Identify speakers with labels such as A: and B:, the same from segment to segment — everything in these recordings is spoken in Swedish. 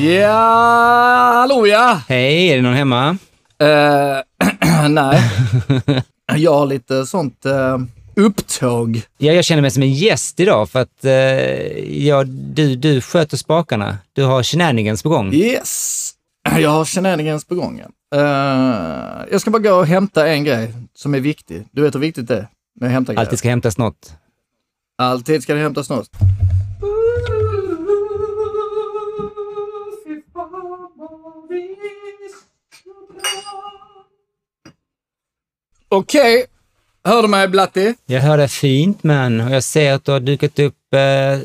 A: Ja, hallå ja!
B: Hej, är det någon hemma?
A: Eh, nej, jag har lite sånt uh, upptåg.
B: Ja, jag känner mig som en gäst idag för att uh, ja, du, du sköter spakarna. Du har shenanigans på gång.
A: Yes, jag har shenanigans på gång. Uh, jag ska bara gå och hämta en grej som är viktig. Du vet hur viktigt det är med att hämta grejer.
B: Alltid ska hämtas något.
A: Alltid ska det hämtas något. Okej, okay. hör du mig Blatti?
B: Jag hör dig fint man och jag ser att du har dukat upp eh,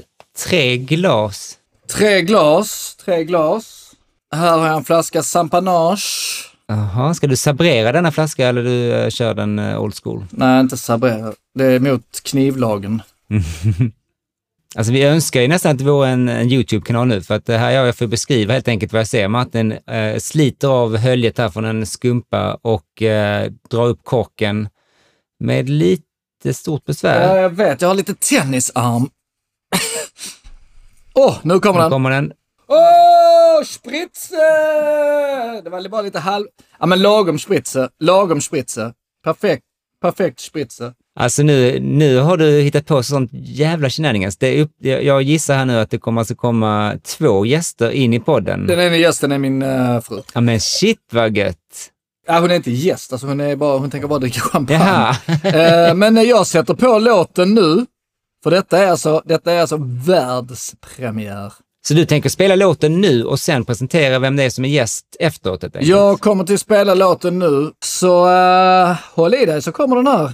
B: tre glas.
A: Tre glas, tre glas. Här har jag en flaska Sampanage.
B: Jaha, ska du sabrera denna flaska eller du uh, kör den uh, old school?
A: Nej, inte sabrera. Det är mot knivlagen.
B: alltså vi önskar ju nästan att det vore en, en YouTube-kanal nu, för att det här gör jag för att beskriva helt enkelt vad jag ser. Martin uh, sliter av höljet här från en skumpa och drar upp korken med lite stort besvär.
A: Ja, jag vet. Jag har lite tennisarm. Åh, oh, nu kommer
B: nu
A: den.
B: kommer den.
A: Åh, oh, spritze! Det var bara lite halv... Ja, men lagom spritze. Lagom spritze. Perfekt. Perfekt spritze.
B: Alltså nu, nu har du hittat på sånt jävla shenanigans. Det upp, jag gissar här nu att det kommer alltså komma två gäster in i podden.
A: Den ena gästen är min uh, fru.
B: Ja men shit vad gött!
A: Ja, hon är inte gäst, alltså hon, är bara, hon tänker bara dricka champagne. uh, men jag sätter på låten nu, för detta är alltså, detta är alltså världspremiär.
B: Så du tänker spela låten nu och sen presentera vem det är som är gäst efteråt?
A: Jag kommer till spela låten nu, så uh, håll i dig så kommer den här.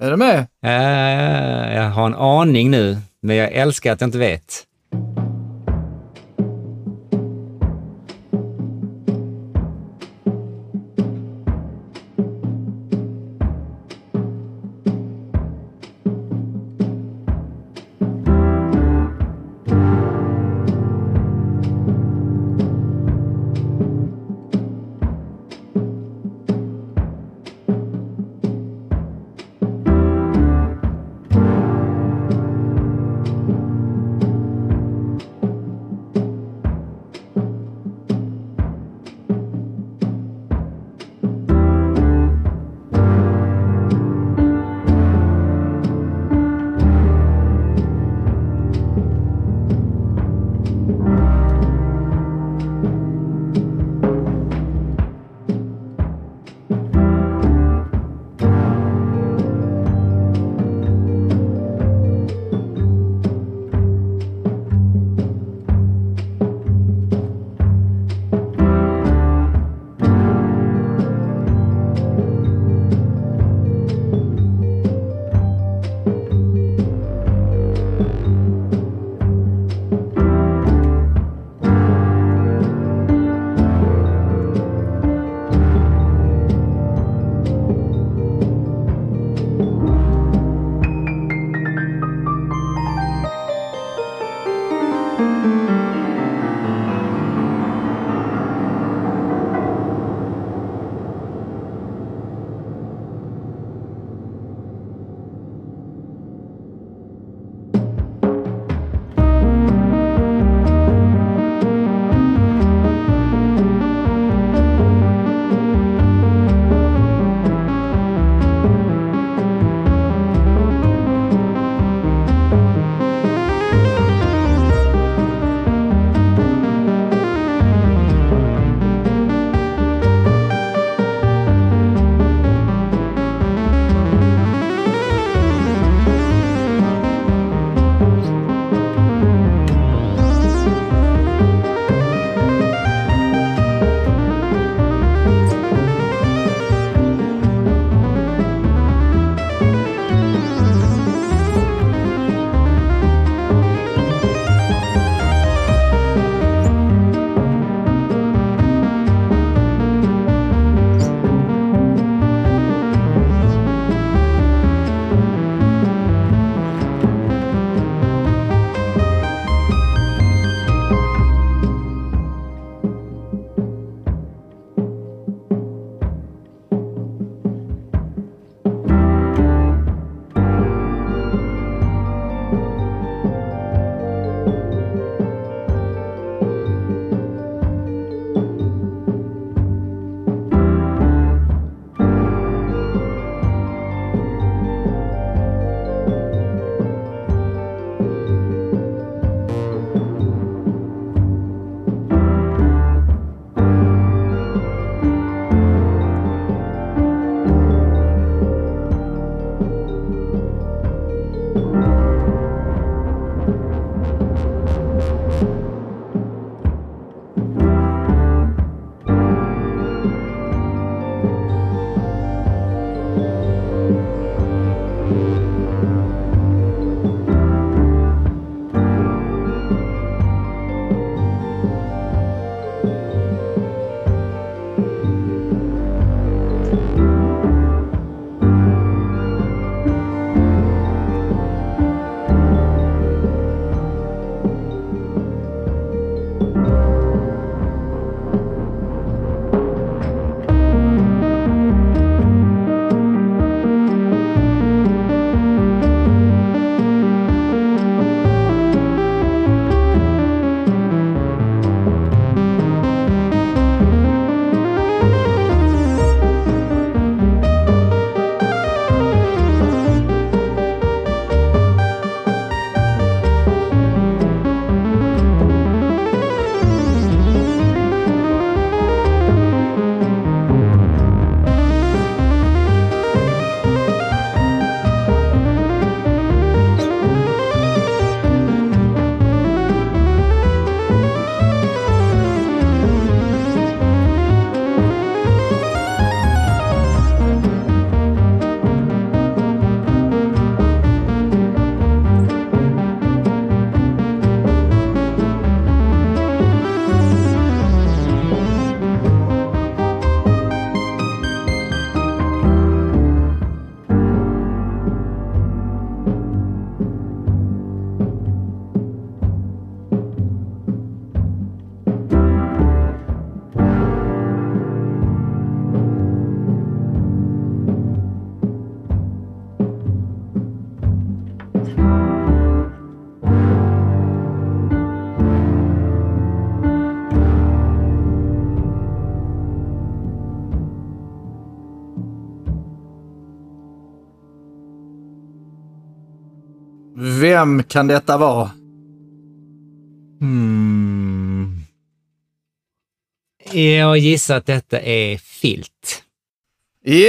A: Är du med?
B: Uh, jag har en aning nu, men jag älskar att jag inte vet.
A: Vem kan detta vara?
B: Hmm. Jag gissar att detta är Filt.
A: Yay!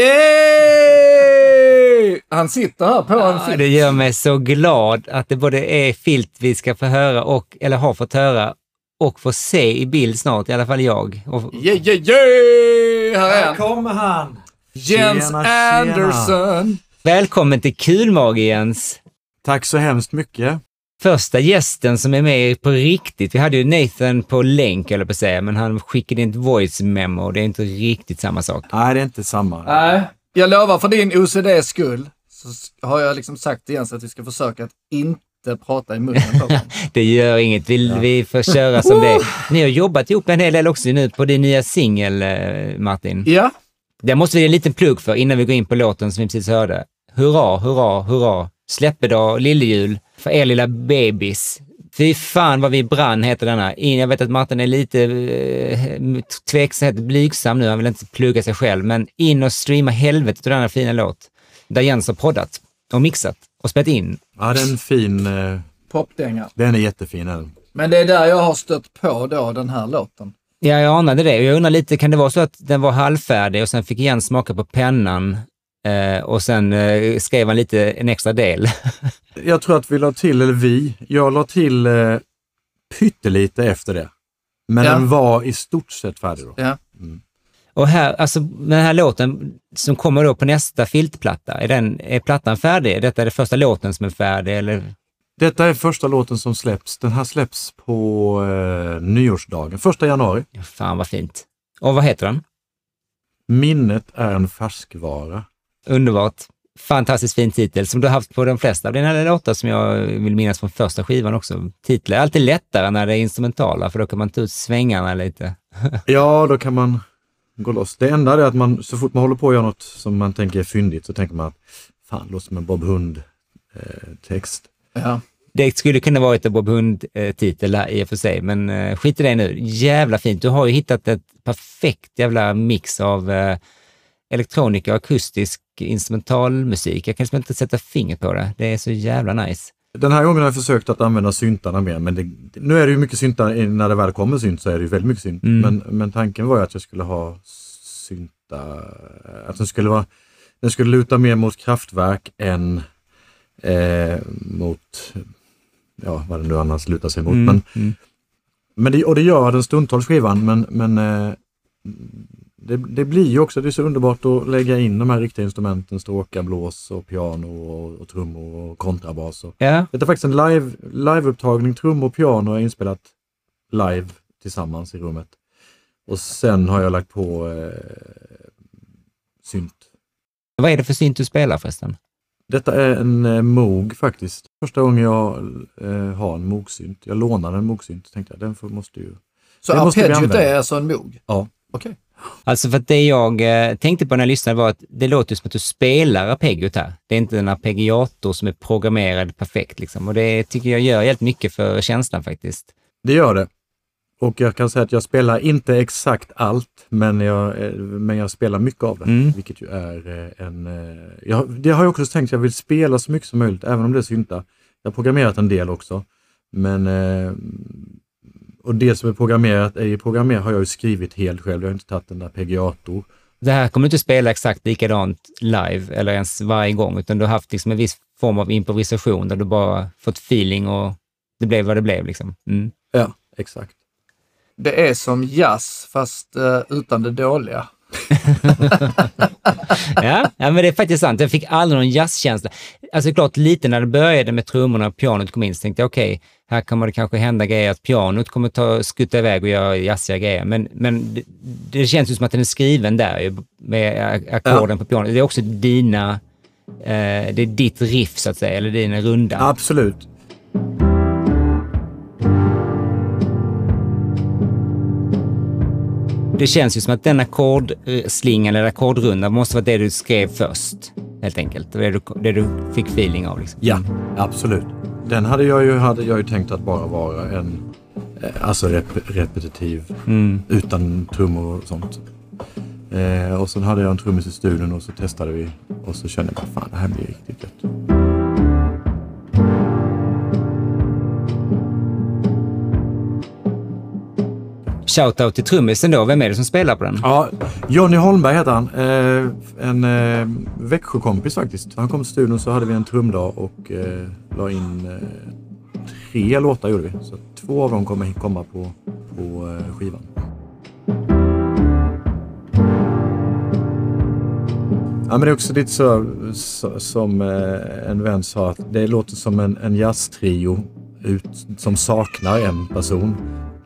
A: Han sitter här på en
B: Ja,
A: filt.
B: det gör mig så glad att det både är Filt vi ska få höra och, eller har fått höra och få se i bild snart, i alla fall jag. Och,
A: Yeah, yeah, yeah! Här är
C: Här
A: han.
C: kommer han!
A: Jens
C: Tjena, tjena.
A: Andersson.
B: välkommen till Kulmage Jens!
C: Tack så hemskt mycket.
B: Första gästen som är med på riktigt. Vi hade ju Nathan på länk, eller på att säga, men han skickade in ett voice memo. Det är inte riktigt samma sak.
C: Nej, det är inte samma.
A: Nej, jag lovar för din OCDs skull så har jag liksom sagt till Jens att vi ska försöka att inte prata i munnen på.
B: Det gör inget, vi, vi får köra som det. Ni har jobbat ihop en hel del också nu på din nya singel, eh, Martin.
A: Ja,
B: Det måste vi ge en liten plugg för innan vi går in på låten som vi precis hörde. Hurra, hurra, hurra! Släppedag, lillejul för er lilla bebis. Fy fan vad vi brann, heter denna. In, jag vet att Martin är lite eh, tveksam, blygsam nu, han vill inte plugga sig själv, men in och streama helvetet ur denna fina låt. Där Jens har poddat och mixat och spelat in.
C: Ja, det är en fin... eh,
A: popdänga.
C: Den är jättefin. Den.
A: Men det är där jag har stött på då den här låten.
B: Ja, jag anade det. Jag undrar lite, kan det vara så att den var halvfärdig och sen fick Jens smaka på pennan eh, och sen eh, skrev han lite en extra del?
C: Jag tror att vi la till, eller vi, jag la till eh, pyttelite efter det. Men
A: Ja.
C: den var i stort sett färdig då.
A: Ja.
B: Och här, alltså den här låten som kommer då på nästa filtplatta, är, den, är plattan färdig? Är detta det första låten som är färdig eller?
C: Detta är första låten som släpps. Den här släpps på eh, nyårsdagen, första januari.
B: Ja, Fan vad fint. Och vad heter den?
C: Minnet är en färskvara.
B: Underbart. Fantastiskt fin titel som du har haft på de flesta av dina låtar som jag vill minnas från första skivan också. Titlar är alltid lättare när det är instrumentala för då kan man ta ut svängarna lite.
C: Ja, då kan man gå loss. Det enda är att man, så fort man håller på att göra något som man tänker är fyndigt så tänker man att fan, det låter som en Bob Hund-text.
A: Ja.
B: Det skulle kunna vara ett Bob Hund-titel där i och för sig, men eh, skit i det nu. Jävla fint. Du har ju hittat ett perfekt jävla mix av eh, elektronika och akustisk instrumentalmusik. Jag kan liksom inte sätta fingret på det. Det är så jävla nice.
C: Den här gången har jag försökt att använda syntarna mer, men det, nu är det ju mycket syntar, när det väl kommer synt så är det ju väldigt mycket synt.
B: Mm.
C: Men, men tanken var ju att jag skulle ha synta, att den skulle vara, den skulle luta mer mot kraftverk än eh, mot, ja vad den nu annars lutar sig mot.
B: Mm,
C: Men,
B: mm.
C: men det, och det gör den stundtals skivan, men, men eh, det, det blir ju också, det är så underbart att lägga in de här riktiga instrumenten, stråkar, blås och piano och, och trummor och kontrabas. Och,
B: Ja,
C: det är faktiskt en live, liveupptagning, trummor och piano är inspelat live tillsammans i rummet. Och sen har jag lagt på eh, synt.
B: vad är det för synt du spelar förresten?
C: Detta är en eh, Moog faktiskt. Första gången jag eh, har en Moog-synt. Jag lånade en Moog-synt tänkte jag, den får, måste ju...
A: Så arpeggiot är alltså en Moog?
C: Ja.
A: Okej.
B: Alltså för att det jag eh, tänkte på när jag lyssnade var att det låter som att du spelar arpeggiot här. Det är inte en arpeggiator som är programmerad perfekt liksom. Och det tycker jag gör helt mycket för känslan faktiskt.
C: Det gör det. Och jag kan säga att jag spelar inte exakt allt, men jag, eh, men jag spelar mycket av det.
B: Mm.
C: Vilket ju är eh, en... Jag, det har jag också tänkt, jag vill spela så mycket som möjligt, även om det är synta. Jag har programmerat en del också. Men... Och det som är programmerat är ju programmerat har jag ju skrivit helt själv. Jag har inte tagit den där PGA-tor.
B: Det här kommer du inte spela exakt likadant live eller ens varje gång, utan du har haft liksom en viss form av improvisation där du bara fått feeling och det blev vad det blev. Liksom. Mm.
C: Ja, exakt.
A: Det är som jazz fast eh, utan det dåliga.
B: Ja, ja, men det är faktiskt sant. Jag fick aldrig någon jazzkänsla. Alltså klart, lite när det började med trummorna och pianot kom in så tänkte jag okej, här kommer det kanske hända grejer att pianot kommer ta, skutta iväg och göra jazziga grejer. Men, men det, det känns ju som att den är skriven där med ackorden på pianot. Det är också dina, eh, det är ditt riff så att säga, eller dina runda.
C: Absolut.
B: Det känns ju som att den ackordslingan eller ackordrundan måste vara det du skrev först, helt enkelt. Det du, det du fick feeling av. Liksom.
C: Ja, absolut. Den hade jag ju, hade jag ju tänkt att bara vara en eh, alltså rep, repetitiv
B: Mm.
C: utan trummor och sånt. Eh, och sen hade jag en trummis i studion och så testade vi och så kände jag bara fan det här blir riktigt
B: shoutout till trummisen då. Vem är det som spelar på den?
C: Ja, Johnny Holmberg heter han. Eh, en eh, Växjökompis faktiskt. Han kom till studion så hade vi en trumdag och eh, la in eh, tre låtar gjorde vi. Så två av dem kommer komma på, på eh, skivan. Ja, men det är också lite så, så som eh, en vän sa, att det låter som en, en jazztrio ut, som saknar en person.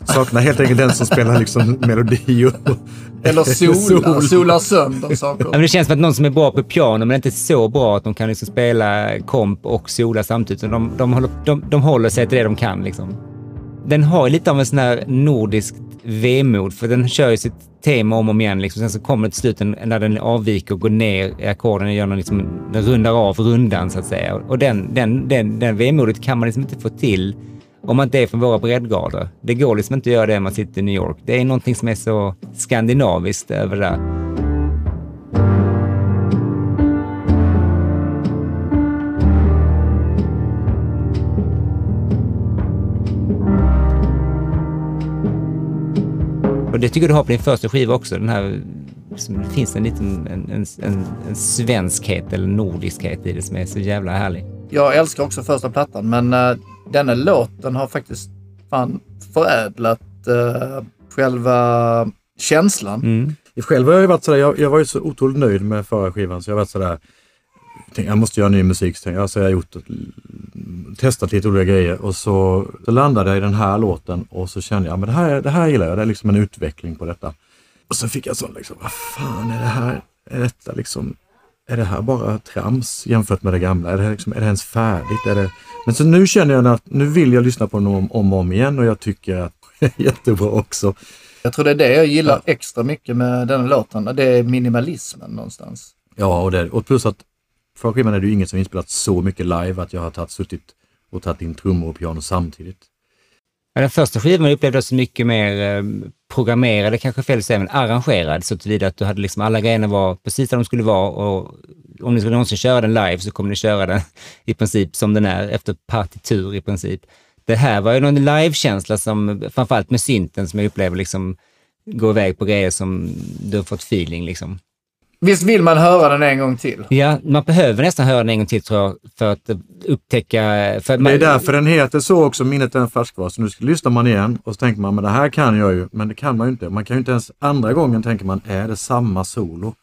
C: Saknar helt enkelt den som spelar liksom melodi och...
A: Eller sola, solar sönder saker.
B: Ja, men det känns som att någon som är bra på piano men inte så bra att de kan liksom spela komp och sola samtidigt. De, de, håller, de, de håller sig till det de kan. Liksom. Den har lite av en sån här nordisk vemod, för den kör ju sitt tema om och om igen. Liksom. Sen så kommer det till slut när den avviker och går ner i ackorden och gör någon, liksom, den rundar av rundan så att säga. Och den, den, den, den vemodet kan man liksom inte få till om man inte är från våra breddgrader. Det går liksom inte att göra det om man sitter i New York. Det är någonting som är så skandinaviskt över det där. Och det tycker jag du har på din första skiva också. Den här, det finns en liten en, en, en, en svenskhet eller nordiskhet i det som är så jävla härlig.
A: Jag älskar också första plattan, men eh, denna låten har faktiskt fan förädlat uh, själva känslan.
B: Mm.
C: Själv har jag varit sådär, jag, jag var ju så otroligt nöjd med förra skivan så jag har varit sådär, tänkte, jag måste göra ny musik. Så alltså jag har gjort, testat lite olika grejer och så, så landade jag i den här låten och så kände jag, men det här, det här gillar jag, det är liksom en utveckling på detta. Och så fick jag sån liksom, vad fan är det här? Är detta liksom, är det här bara trams jämfört med det gamla? Är det, liksom, är det ens färdigt? Är det... Men så nu känner jag att nu vill jag lyssna på den om, om och om igen och jag tycker att det är jättebra också.
A: Jag tror det är det jag gillar ja. extra mycket med den låten. Det är minimalismen någonstans.
C: Ja, och, det, och plus att förra skivan är det ju inget som inspelat så mycket live att jag har tagit, suttit och tagit in trummor och piano samtidigt.
B: Ja, den första skivan upplevde jag som mycket mer eh, programmerad, kanske fel att säga, men arrangerad så tillvida att du hade liksom alla grejerna var precis där de skulle vara och om ni skulle någonsin köra den live så kommer ni köra den i princip som den är efter partitur i princip. Det här var ju någon livekänsla som, framförallt med synten, som jag upplever liksom går iväg på grejer som du har fått feeling liksom.
A: Visst vill man höra den en gång till?
B: Ja, man behöver nästan höra den en gång till tror jag för att upptäcka... För
C: man... Det är därför den heter så också, Minnet är en färskvara. Så nu lyssnar man igen och så tänker man, men det här kan jag ju. Men det kan man ju inte. Man kan ju inte ens, andra gången tänker man, är det samma solo?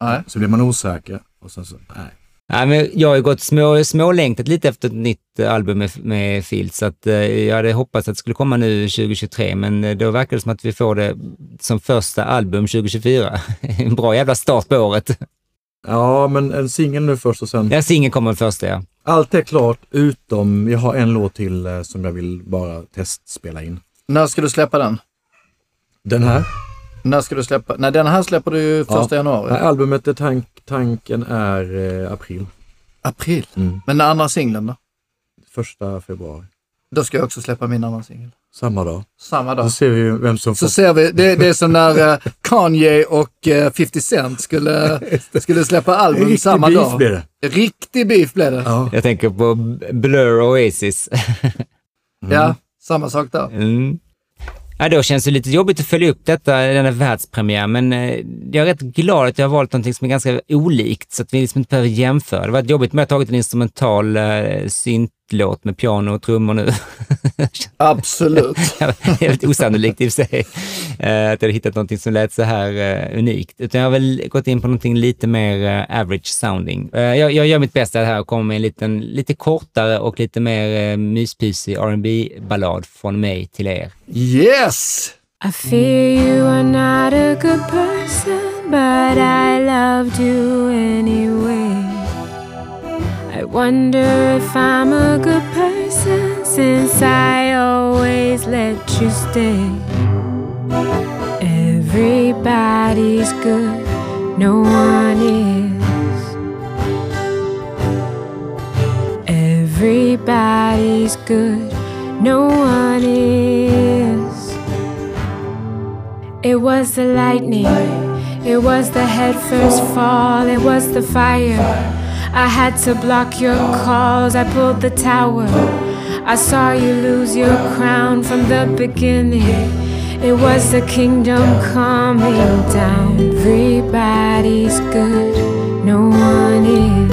A: Nej.
C: Så blir man osäker och sen så, nej.
B: Ja, men jag har ju gått små, smålängtat lite efter ett nytt album med, med Field, så att, eh, jag hade hoppats att det skulle komma nu 2023, men eh, då verkar det som att vi får det som första album 2024. en bra jävla start på året.
C: Ja, men en singel nu först och sen...
B: Ja, singeln kommer först, ja.
C: Allt är klart utom, jag har en låt till eh, som jag vill bara testspela in.
A: När ska du släppa den?
C: Den här?
A: När ska du släppa? Nej, den här släpper du ju första ja. januari.
C: Nej, albumet, är tank, tanken är eh, april.
A: April? Mm. Men den andra singeln då?
C: Första februari.
A: Då ska jag också släppa min andra singel.
C: Samma dag.
A: Samma dag.
C: Så ser vi vem som
A: Så får... ser vi, det, det är som när uh, Kanye och uh, 50 Cent skulle, skulle släppa album Riktig samma
C: beef
A: dag.
C: Blev det.
A: Riktig beef blev det.
B: Ja. Jag tänker på Blur och Oasis.
A: mm. Ja, samma sak där.
B: Mm. Ja, då känns det lite jobbigt att följa upp detta, denna världspremiär, men eh, jag är rätt glad att jag har valt någonting som är ganska olikt så att vi liksom inte behöver jämföra. Det var jobbigt med att ha tagit en instrumental eh, syntlåt med piano och trummor nu.
A: Absolut.
B: Helt osannolikt i och för sig, eh, att jag hade hittat någonting som lät så här eh, unikt. Utan jag har väl gått in på någonting lite mer eh, average sounding. Jag, jag gör mitt bästa här och kommer med en liten, lite kortare och lite mer myspysig rb ballad från mig till er.
A: Yes!
D: I fear you are not a good person, but I loved you anyway. Wonder if I'm a good person since I always let you stay. Everybody's good, no one is. Everybody's good, no one is. It was the lightning, it was the head first fall, it was the fire. I had to block your calls, I pulled the tower. I saw you lose your crown from the beginning. It was the kingdom coming down. Everybody's good, no one is.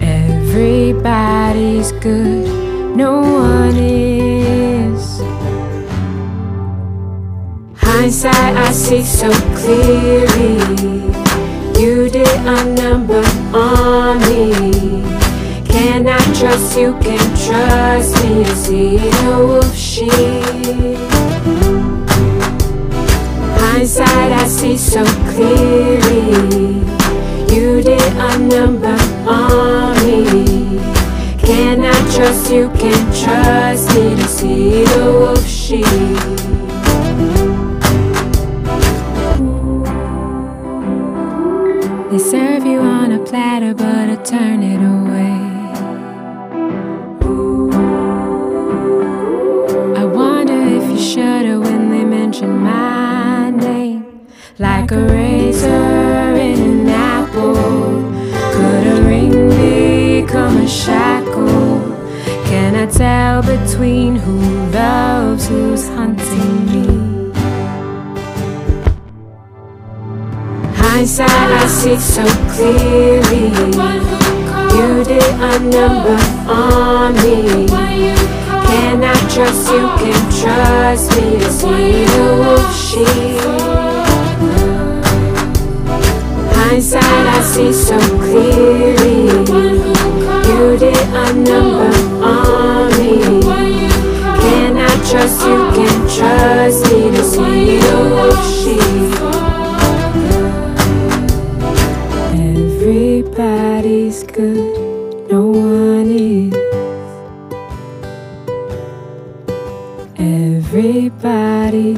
D: Everybody's good, no one is. Hindsight, I see so clearly. You did a number on me. Can I trust you? Can trust me to see the wolf sheep. Hindsight, I see so clearly. You did a number on me. Can I trust you? Can trust me to see the wolf sheep. Turn it away. I wonder if you shudder when they mention my name. Like a razor in an apple. Could a ring become a shackle? Can I tell between who loves who's hunting me? Hindsight, I see so clearly. A number on me. Can I trust you? Can trust me to see the wolf sheep. Hindsight, I see so clearly. You did a number on me. Can I trust you? Can trust me to see the wolf sheep.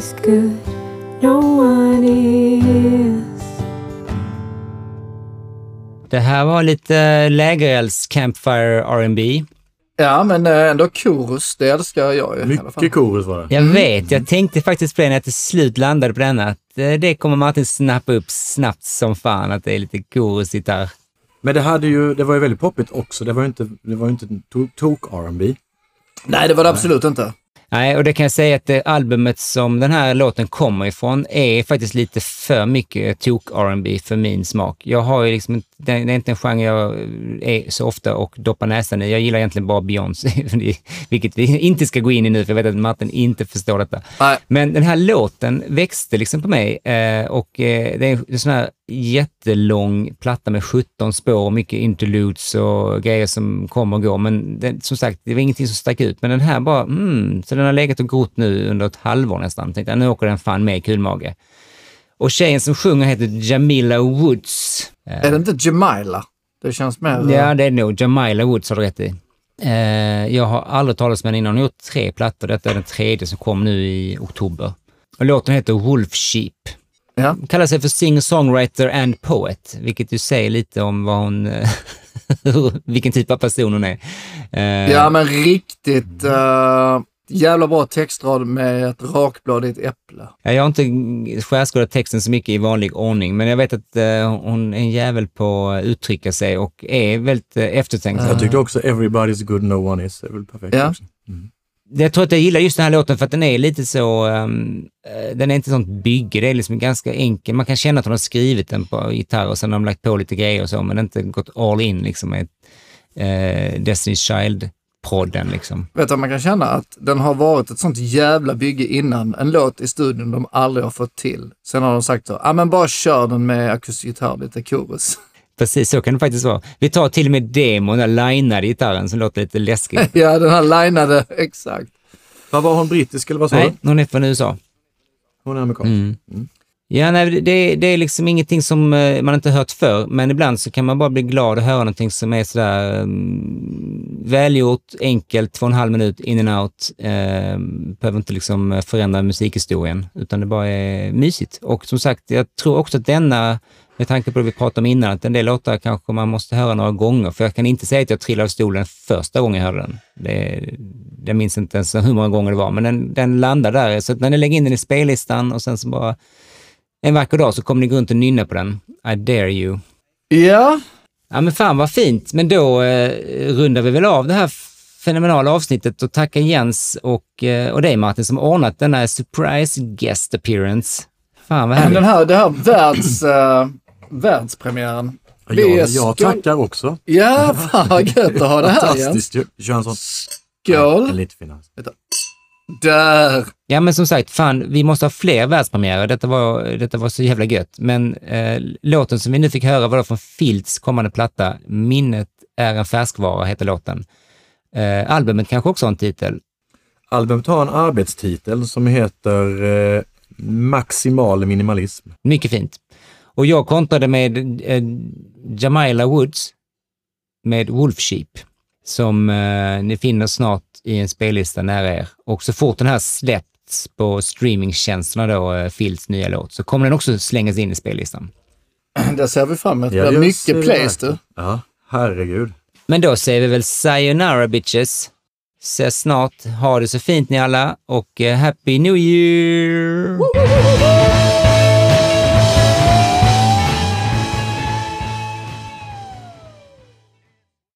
D: Everybody's good, no one is.
B: Det här var lite lägerelds campfire R&B.
A: Ja, men eh, ändå korus, det älskar jag ju.
C: Mycket korus var det.
B: Jag vet, jag tänkte faktiskt på det när jag till slut landade på denna. Att eh, det kommer Martin snappa upp snabbt som fan, att det är lite korusgitarr.
C: Men det, hade ju, det var ju väldigt poppigt också. Det var ju inte, det var ju inte to- tok R&B.
A: Nej, det var det absolut inte.
B: Nej, och det kan jag säga att det albumet som den här låten kommer ifrån är faktiskt lite för mycket tok R&B för min smak. Jag har ju liksom inte, det är inte en genre jag är så ofta och doppar näsan i. Jag gillar egentligen bara Beyoncé, vilket vi inte ska gå in i nu, för jag vet att Martin inte förstår detta.
A: Nej.
B: Men den här låten växte liksom på mig eh, och eh, det är en sån här jättelång platta med 17 spår och mycket interludes och grejer som kommer och går. Men det, som sagt, det var ingenting som stack ut. Men den här bara, mm, så den har legat och grott nu under ett halvår nästan. Tänkte nu åker den fan med i kulmage. Och tjejen som sjunger heter Jamila Woods.
A: Är det inte Jamila? Det känns mer...
B: Ja, det är nog Jamila Woods har du rätt i. Eh, jag har aldrig talat med henne innan. Hon har gjort tre plattor. Detta är den tredje som kom nu i oktober. Och låten heter Wolf Sheep.
A: Ja.
B: Hon kallar sig för singer-songwriter and poet, vilket ju säger lite om vad hon, eh, vilken typ av person hon är. Eh,
A: Ja, men riktigt uh, jävla bra textrad med ett rakblad i ett äpple.
B: Jag har inte skärskådat texten så mycket i vanlig ordning, men jag vet att eh, hon är en jävel på att uttrycka sig och är väldigt uh, eftertänksam.
C: Jag tyckte också Everybody's good, no one is. Det är väl perfekt
A: Ja.
C: också.
B: Jag tror att jag gillar just den här låten för att den är lite så, um, eh, den är inte sånt bygge, det är liksom ganska enkel. Man kan känna att hon har skrivit den på gitarr och sen har de lagt på lite grejer och så, men inte gått all in liksom med uh, Destiny's Child-prodden liksom.
A: Vet du man kan känna? Att den har varit ett sånt jävla bygge innan. En låt i studion de aldrig har fått till. Sen har de sagt så, ja men bara kör den med akustisk gitarr, lite chorus.
B: Precis, så kan det faktiskt vara. Vi tar till och med demon, den linade gitarren som låter lite läskig.
A: ja, den här linade, exakt.
C: Vad var hon brittisk eller vad sa
B: Nej,
C: du?
B: hon är från USA.
C: Hon är amerikansk.
B: Mm. Ja, nej, det, det är liksom ingenting som eh, man inte hört förr, men ibland så kan man bara bli glad att höra någonting som är sådär um, välgjort, enkelt, två och en halv minut, in and out. Um, behöver inte liksom eh, förändra musikhistorien, utan det bara är mysigt. Och som sagt, jag tror också att denna, med tanke på det vi pratade om innan, att en del låtar kanske man måste höra några gånger, för jag kan inte säga att jag trillade av stolen första gången jag hörde den. Det, jag minns inte ens hur många gånger det var, men den, den landar där. Så att när ni lägger in den i spellistan och sen så bara en vacker dag så kommer ni gå runt och nynna på den. I dare you.
A: Ja,
B: Ja men fan vad fint, men då eh, rundar vi väl av det här fenomenala avsnittet och tacka Jens och, eh, och dig Martin som ordnat denna surprise guest appearance. Fan vad härligt.
A: Den här, det här världs, uh, världspremiären.
C: Vi jag, jag tackar också.
A: Ja, fan vad gött att ha det här
C: Fantastiskt en sån.
A: Skål!
C: En lite finare.
A: Där!
B: Ja, men som sagt, fan, vi måste ha fler världspremiärer. Detta var, detta var så jävla gött. Men eh, låten som vi nu fick höra var då från Filts kommande platta. Minnet är en färskvara, heter låten. Eh, albumet kanske också har en titel.
C: Albumet har en arbetstitel som heter eh, Maximal minimalism.
B: Mycket fint. Och jag kontrade med eh, Jamila Woods med Wolf Sheep som eh, ni finner snart i en spellista nära er. Och så fort den här släppts på streamingtjänsterna då, eh, Fields nya låt, så kommer den också slängas in i spellistan.
A: Det ser vi fram emot.
C: Ja,
A: mycket plays du.
C: Ja, herregud.
B: Men då säger vi väl sayonara bitches. Ses snart. Ha det så fint ni alla och eh, happy new year!